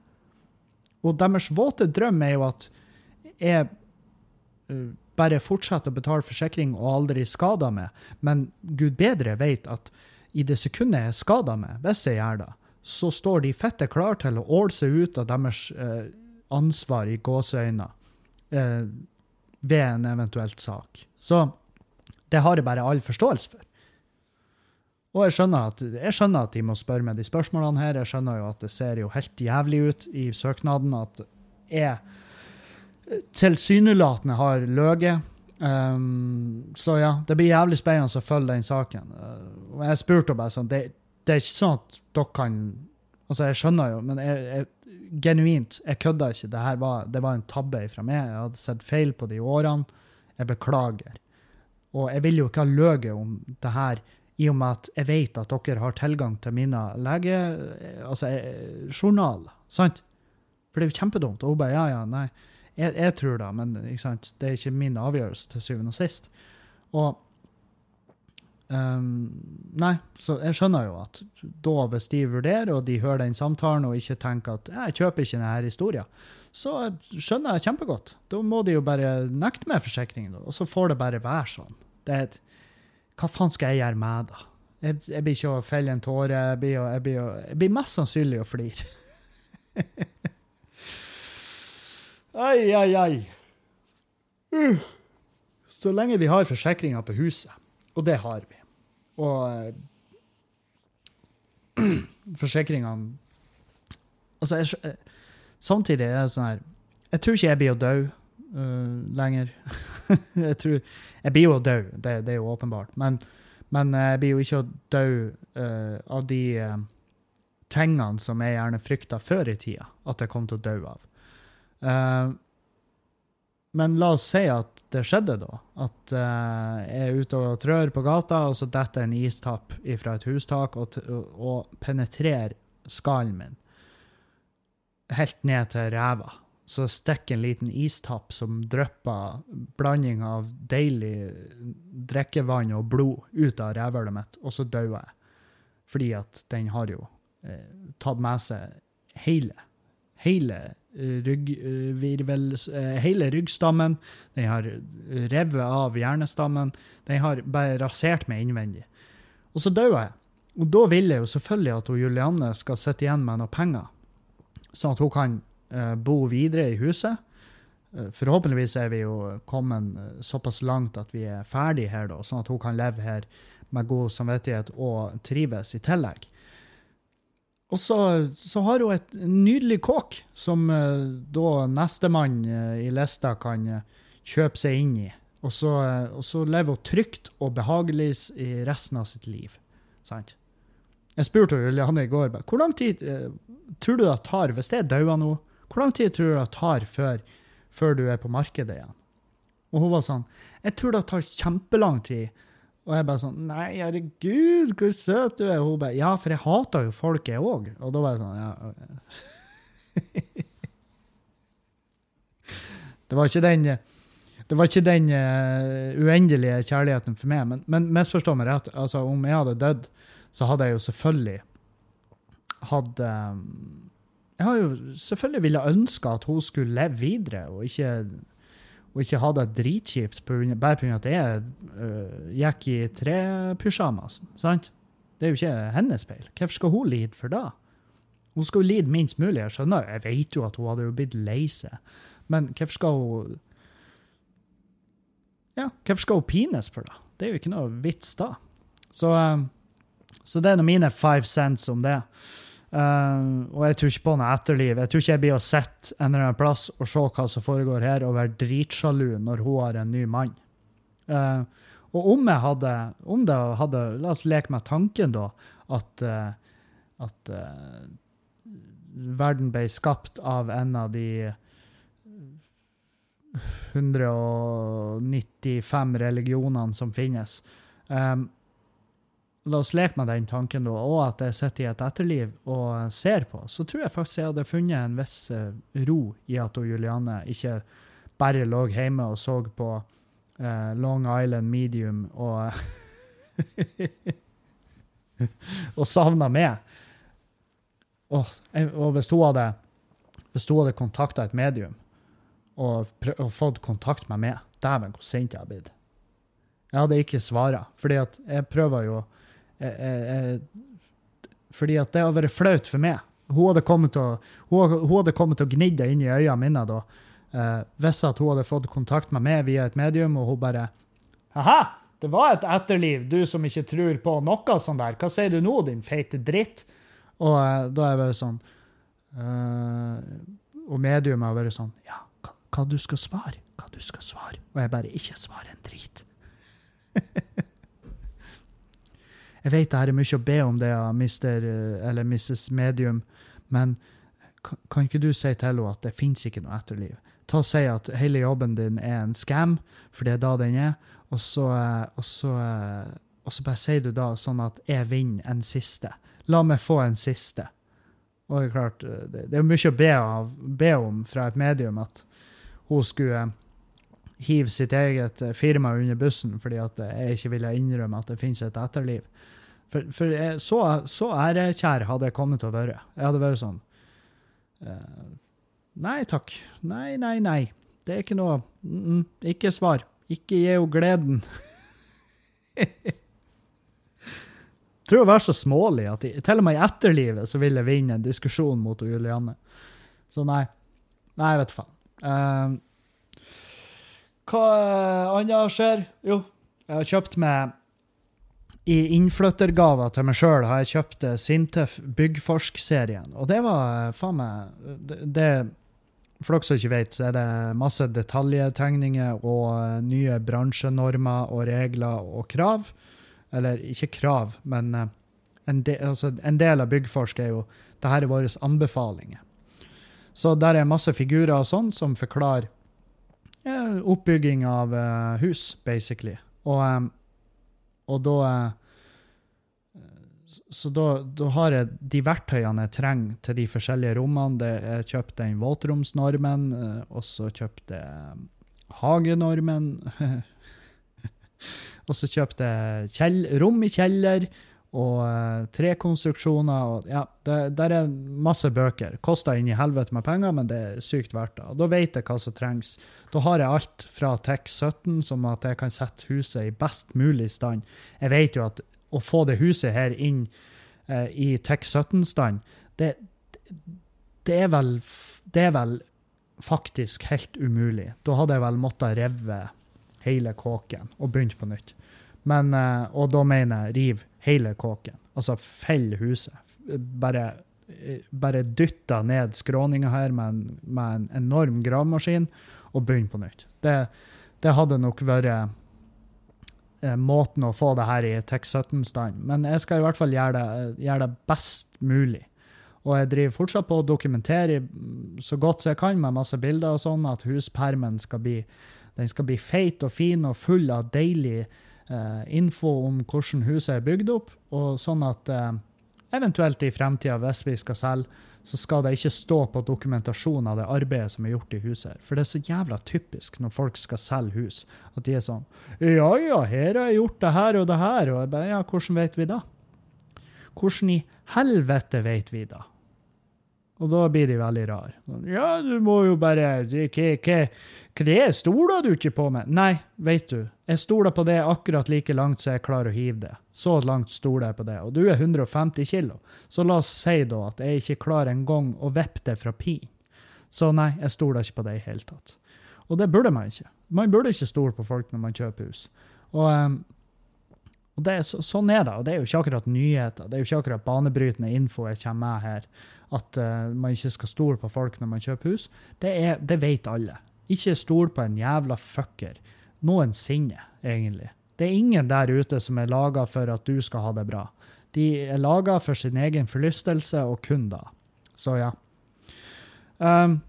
B: Og deres våte drøm er jo at jeg eh, bare fortsetter å betale forsikring og aldri skader meg, men gud bedre vet at i det sekundet jeg skader meg, hvis jeg gjør det, så står de fette klar til å åle seg ut av deres eh, ansvar i gåseøyne eh, ved en eventuelt sak. Så det har jeg bare all forståelse for. Og jeg skjønner, at, jeg skjønner at de må spørre meg de spørsmålene her. Jeg skjønner jo at det ser jo helt jævlig ut i søknaden at jeg tilsynelatende har løyet. Um, så ja, det blir jævlig spennende å følge den saken. Uh, og jeg spurte bare sånn det, det, er ikke sånn at dere kan Altså, jeg skjønner jo, men jeg, jeg, genuint, jeg kødda ikke. Det her var, det var en tabbe fra meg. Jeg hadde sett feil på de årene. Jeg beklager. Og jeg vil jo ikke ha løyet om det her i og med at jeg vet at dere har tilgang til mine lege... Altså, journal, sant? For det er jo kjempedumt. Og hun bare ja, ja, nei. Jeg, jeg tror det, men det er ikke min avgjørelse til syvende og sist. Og um, Nei, så jeg skjønner jo at da, hvis de vurderer, og de hører den samtalen og ikke tenker at jeg kjøper ikke denne historien, så skjønner jeg kjempegodt. Da må de jo bare nekte meg forsikringen, og så får det bare være sånn. Det er et, hva faen skal jeg gjøre med det? Jeg, jeg blir ikke å felle en tåre. Jeg blir, jeg blir, jeg blir mest sannsynlig å flire. <laughs> Ai, ai, ai. Uh. Så lenge vi har forsikringer på huset, og det har vi, og uh, <clears throat> forsikringene Altså, jeg, uh, samtidig er det sånn her Jeg tror ikke jeg blir å dø uh, lenger. <laughs> jeg tror Jeg blir jo død, det, det, er jo åpenbart, men, men jeg blir jo ikke død uh, av de tingene som jeg gjerne frykta før i tida at jeg kom til å dø av. Uh, men la oss si at det skjedde, da. At uh, jeg er ute og trør på gata, og så detter en istapp fra et hustak og, og penetrerer skallen min helt ned til ræva. Så stikker en liten istapp som drypper blanding av deilig drikkevann og blod ut av rævhølet mitt, og så dauer jeg. Fordi at den har jo eh, tatt med seg hele, hele ryggvirvel, eh, hele ryggstammen. Den har revet av hjernestammen. Den har bare rasert meg innvendig. Og så dør jeg. Og da vil jeg jo selvfølgelig at Julianne skal sitte igjen med noe penger, sånn at hun kan bo videre i huset. Uh, forhåpentligvis er vi jo kommet uh, såpass langt at vi er ferdige her, da, sånn at hun kan leve her med god samvittighet og trives i tillegg. Og så, så, har hun et nydelig kåk som da nestemann i lista kan kjøpe seg inn i. Og så, og så, lever hun trygt og behagelig i resten av sitt liv. Sant? Jeg spurte Julianne i går hvor lang tid tror du det tar, hvis jeg dauer nå, hvor lang tid tror du det tar før, før du er på markedet igjen. Og hun var sånn Jeg tror det tar kjempelang tid. Og jeg bare sånn Nei, herregud, hvor søt du er. Hun bare Ja, for jeg hater jo folk, jeg òg. Og da var jeg sånn Ja. <laughs> det var ikke den det var ikke den uh, uendelige kjærligheten for meg. Men, men misforstå meg rett. altså Om jeg hadde dødd, så hadde jeg jo selvfølgelig hatt um, Jeg har jo selvfølgelig ville ønske at hun skulle leve videre, og ikke og ikke ha det dritkjipt bare pga. at jeg uh, gikk i trepysjamasen. sant? Det er jo ikke hennes feil. Hvorfor skal hun lide for det? Hun skal jo lide minst mulig. Jeg skjønner, jeg vet jo at hun hadde jo blitt lei seg, men hvorfor skal hun Ja, hvorfor skal hun pines for det? Det er jo ikke noe vits da. Så, uh, så det er mine five cents om det. Uh, og jeg tror ikke på noe etterliv. Jeg tror ikke jeg blir å sitte en eller annen plass og se hva som foregår her, og være dritsjalu når hun har en ny mann. Uh, og om jeg hadde om det hadde, La oss leke med tanken, da, at, uh, at verden ble skapt av en av de 195 religionene som finnes. Um, la oss leke med den tanken, da, og at jeg sitter i et etterliv og ser på, så tror jeg faktisk jeg hadde funnet en viss uh, ro i at Juliane ikke bare lå hjemme og så på uh, Long Island Medium og <laughs> og savna meg. Og, og, hvis hun hadde hvis hun hadde kontakta et medium og, og, fått kontakt med meg, dæven, hvor sint jeg har blitt. Jeg hadde ikke svara, fordi at jeg prøver jo jeg, Fordi at det hadde vært flaut for meg. Hun hadde kommet til å, hun, hadde kommet til å gnidd det inn i øynene mine da. Eh, hvis at hun hadde fått kontakt med meg via et medium, og hun bare Aha! det var et etterliv, du som ikke tror på noe sånt der. Hva sier du nå, din feite dritt? Og eh, da er jeg bare sånn Uh, Og mediumet har vært sånn Ja, hva, hva, du skal svare? Hva du skal svare? Og jeg bare Ikke svar en drit. <laughs> Jeg vet det her er mye å be om det av Mr. eller Mrs. Medium, men kan ikke du si til henne at det fins ikke noe etterliv? Ta og Si at hele jobben din er en scam, for det er da den er, og så, og så, og så bare sier du da sånn at jeg vinner en siste. La meg få en siste. Og det er klart, det, er mye å be, av, be om fra et medium at hun skulle hive sitt eget firma under bussen fordi at jeg ikke ville innrømme at det finnes et etterliv. For, for jeg, så, så ærekjær hadde jeg kommet til å være. Jeg hadde vært sånn uh, Nei takk. Nei, nei, nei. Det er ikke noe mm, Ikke svar. Ikke gi henne gleden. Jeg <laughs> tror å være så smålig at jeg, til og med i etterlivet så vil jeg vinne en diskusjon mot Julianne. Så nei. Nei, jeg vet faen. Uh, hva annet skjer? Jo, jeg har kjøpt meg i innflyttergaver til meg sjøl har jeg kjøpt eh, Sintef Byggforsk-serien. Og det var eh, faen meg det, det, For dere som ikke vet, så er det masse detaljtegninger og eh, nye bransjenormer og regler og krav. Eller ikke krav, men en, de, altså en del av Byggforsk er jo det her er våre anbefalinger. Så der er masse figurer og sånn som forklarer ja, oppbygging av uh, hus, basically. Og um, og da Så da, da, har jeg de verktøyene jeg trenger til de forskjellige rommene. Det, jeg kjøpte den våtromsnormen, eh, og så kjøpte jeg hagenormen. <laughs> og så kjøpte jeg rom i kjeller og uh, trekonstruksjoner. Og, ja, det, der er masse bøker. Koster inn i helvete med penger, men det er sykt verdt det. Og da vet jeg hva som trengs. Da har jeg alt fra TEK17, som at jeg kan sette huset i best mulig stand. Jeg vet jo at å få det huset her inn uh, i TEK17-stand, det, det, er vel, det er vel faktisk helt umulig. Da hadde jeg vel måttet rive hele kåken og begynt på nytt. Men, uh, og da mener jeg riv hele kåken. Altså fell huset. Bare, bare dytta ned skråninga her med en, med en, enorm gravemaskin og begynne på nytt. Det, det, hadde nok vært eh, måten å få det her i TEK17-stand. Men jeg skal i hvert fall gjøre det, gjøre det best mulig. Og jeg driver fortsatt på å dokumentere så godt som jeg kan med masse bilder og sånn, at huspermen skal bli, den skal bli feit og fin og full av deilig eh, info om hvordan huset er bygd opp, og sånn at eh, eventuelt i fremtida, hvis vi skal selge, så skal det ikke stå på dokumentasjon av det arbeidet som er gjort i huset. For det er så jævla typisk når folk skal selge hus, at de er sånn Ja, ja, her har jeg gjort det her og det her. Og jeg bare, ja, hvordan vet vi da? Hvordan i helvete vet vi da? Og da blir de veldig rare. Ja, du må jo bare Hva det er? Stoler du ikke på meg? Nei, vet du. Jeg stoler på det akkurat like langt så jeg klarer å hive det. Så langt stoler jeg på det. Og du er 150 kilo. Så la oss si da at jeg ikke klarer engang å vippe det fra pin. Så nei, jeg stoler ikke på det i hele tatt. Og det burde man ikke. Man burde ikke stole på folk når man kjøper hus. Og, um, og er, så, sånn er det. Og det er jo ikke akkurat nyheter. Det er jo ikke akkurat banebrytende info jeg kommer med her at uh, man ikke skal stole på folk når man kjøper hus, det, er, det vet alle. Ikke stol på en jævla fucker noensinne, egentlig. Det er ingen der ute som er laga for at du skal ha det bra. De er laga for sin egen forlystelse og kun da. Så ja. Um,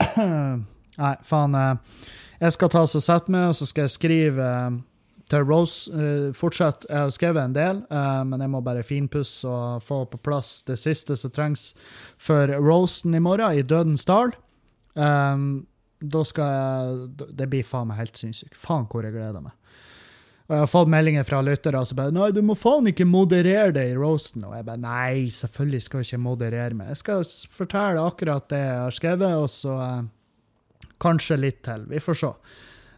B: <clears throat> nei, faen. Uh, jeg skal ta og sette meg, og så skal jeg skrive uh, til Rose uh, fortsatt. Jeg har skrevet en del, uh, men jeg må bare finpusse og få på plass det siste som trengs for roasten i morgen, i Dødens dal. Um, da skal jeg Det blir faen meg helt sinnssykt. Faen hvor jeg gleder meg. Og jeg har fått meldinger fra lyttere som bare 'Nei, du må faen ikke moderere det i roasten.' Og jeg bare 'Nei, selvfølgelig skal jeg ikke moderere meg'. Jeg skal fortelle akkurat det jeg har skrevet, og så uh, kanskje litt til. Vi får se.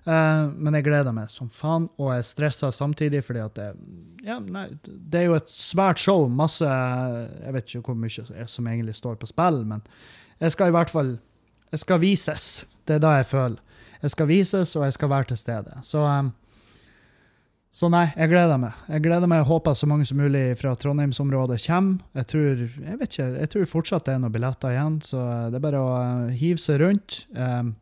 B: Uh, men jeg gleder meg som faen, og jeg stresser samtidig, fordi at det, ja, nei, det er jo et svært show. Masse Jeg vet ikke hvor mye som egentlig står på spill, men jeg skal i hvert fall Jeg skal vises. Det er da jeg føler. Jeg skal vises, og jeg skal være til stede. Så, um, så nei, jeg gleder meg. Jeg gleder meg og håper så mange som mulig fra Trondheimsområdet kommer. Jeg tror, jeg vet ikke, jeg tror fortsatt det er noen billetter igjen, så det er bare å uh, hive seg rundt. Um,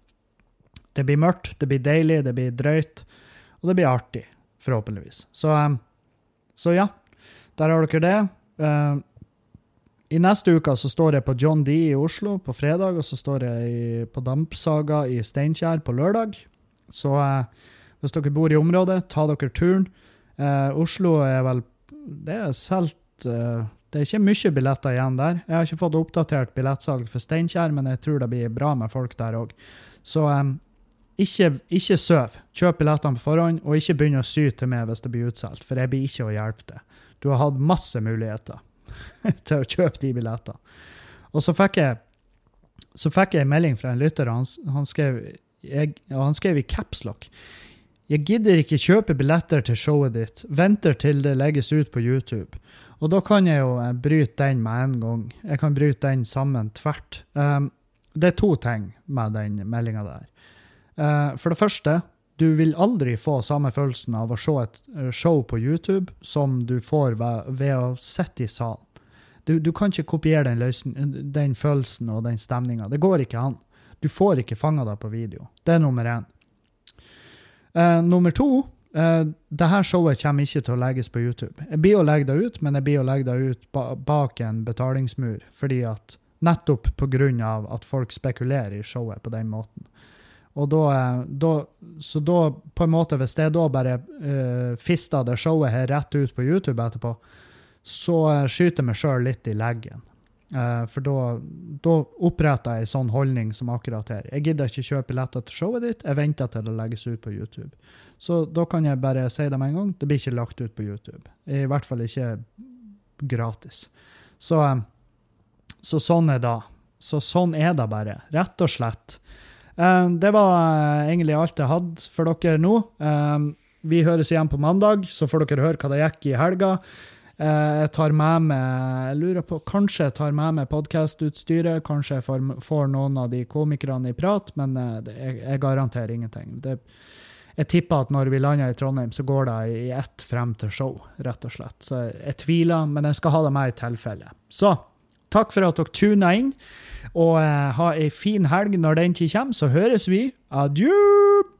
B: det blir mørkt, det blir deilig, det blir drøyt, og det blir artig, forhåpentligvis. Så, um, så ja, der har dere det. Uh, I neste uke så står jeg på John D i Oslo på fredag, og så står jeg på Dampsaga i Steinkjer på lørdag. Så uh, hvis dere bor i området, ta dere turen. Oslo er vel Det er solgt Det er ikke mye billetter igjen der. Jeg har ikke fått oppdatert billettsalg for Steinkjer, men jeg tror det blir bra med folk der òg. Så ikke, ikke søv. Kjøp billettene på forhånd, og ikke begynn å sy til meg hvis det blir utsolgt, for jeg blir ikke å hjelpe deg. Du har hatt masse muligheter <laughs> til å kjøpe de billettene. Og så fikk jeg, så fikk jeg en melding fra en lytter, han, han, skrev, jeg, han skrev i capslock. Jeg gidder ikke kjøpe billetter til showet ditt, venter til det legges ut på YouTube. Og da kan jeg jo eh, bryte den med en gang. Jeg kan bryte den sammen tvert. Um, det er to ting med den meldinga der. Uh, for det første, du vil aldri få samme følelsen av å se et eh, show på YouTube som du får ved, å sitte i salen. Du, du, kan ikke kopiere den, løsen, den følelsen og den stemninga. Det går ikke an. Du får ikke fanga deg på video. Det er nummer én. Uh, nummer to uh, det her showet kommer ikke til å legges på YouTube. Jeg blir å legge det ut, men jeg blir å legge det ut ba bak en betalingsmur. fordi at Nettopp pga. at folk spekulerer i showet på den måten. Og da, eh, da, så da, på en måte, hvis jeg da bare uh, fister det showet her rett ut på YouTube etterpå, så uh, skyter jeg meg sjøl litt i leggen. Uh, for da, da oppretter jeg en sånn holdning som akkurat her. Jeg gidder ikke kjøpe billetter til showet ditt, jeg venter til det legges ut på YouTube. Så da kan jeg bare si det med en gang. Det blir ikke lagt ut på YouTube. I hvert fall ikke gratis. Så, så sånn er det. Så sånn er det bare. Rett og slett. Eh, det var eh, egentlig alt jeg hadde for dere nå. Eh, vi høres igjen på mandag, så får dere høre hva det gikk i helga. Jeg tar med meg jeg lurer på, Kanskje jeg tar med meg podkastutstyret. Kanskje jeg får, får, noen av de komikerne i prat, men jeg, jeg garanterer ingenting. Det, jeg tipper at når vi lander i Trondheim, så går det i ett frem til show, rett og slett. Så jeg, jeg tviler, men jeg skal ha det med i tilfelle. Så takk for at dere tuna inn. Og uh, ha ei fin helg når den tid kommer, så høres vi. Adjø!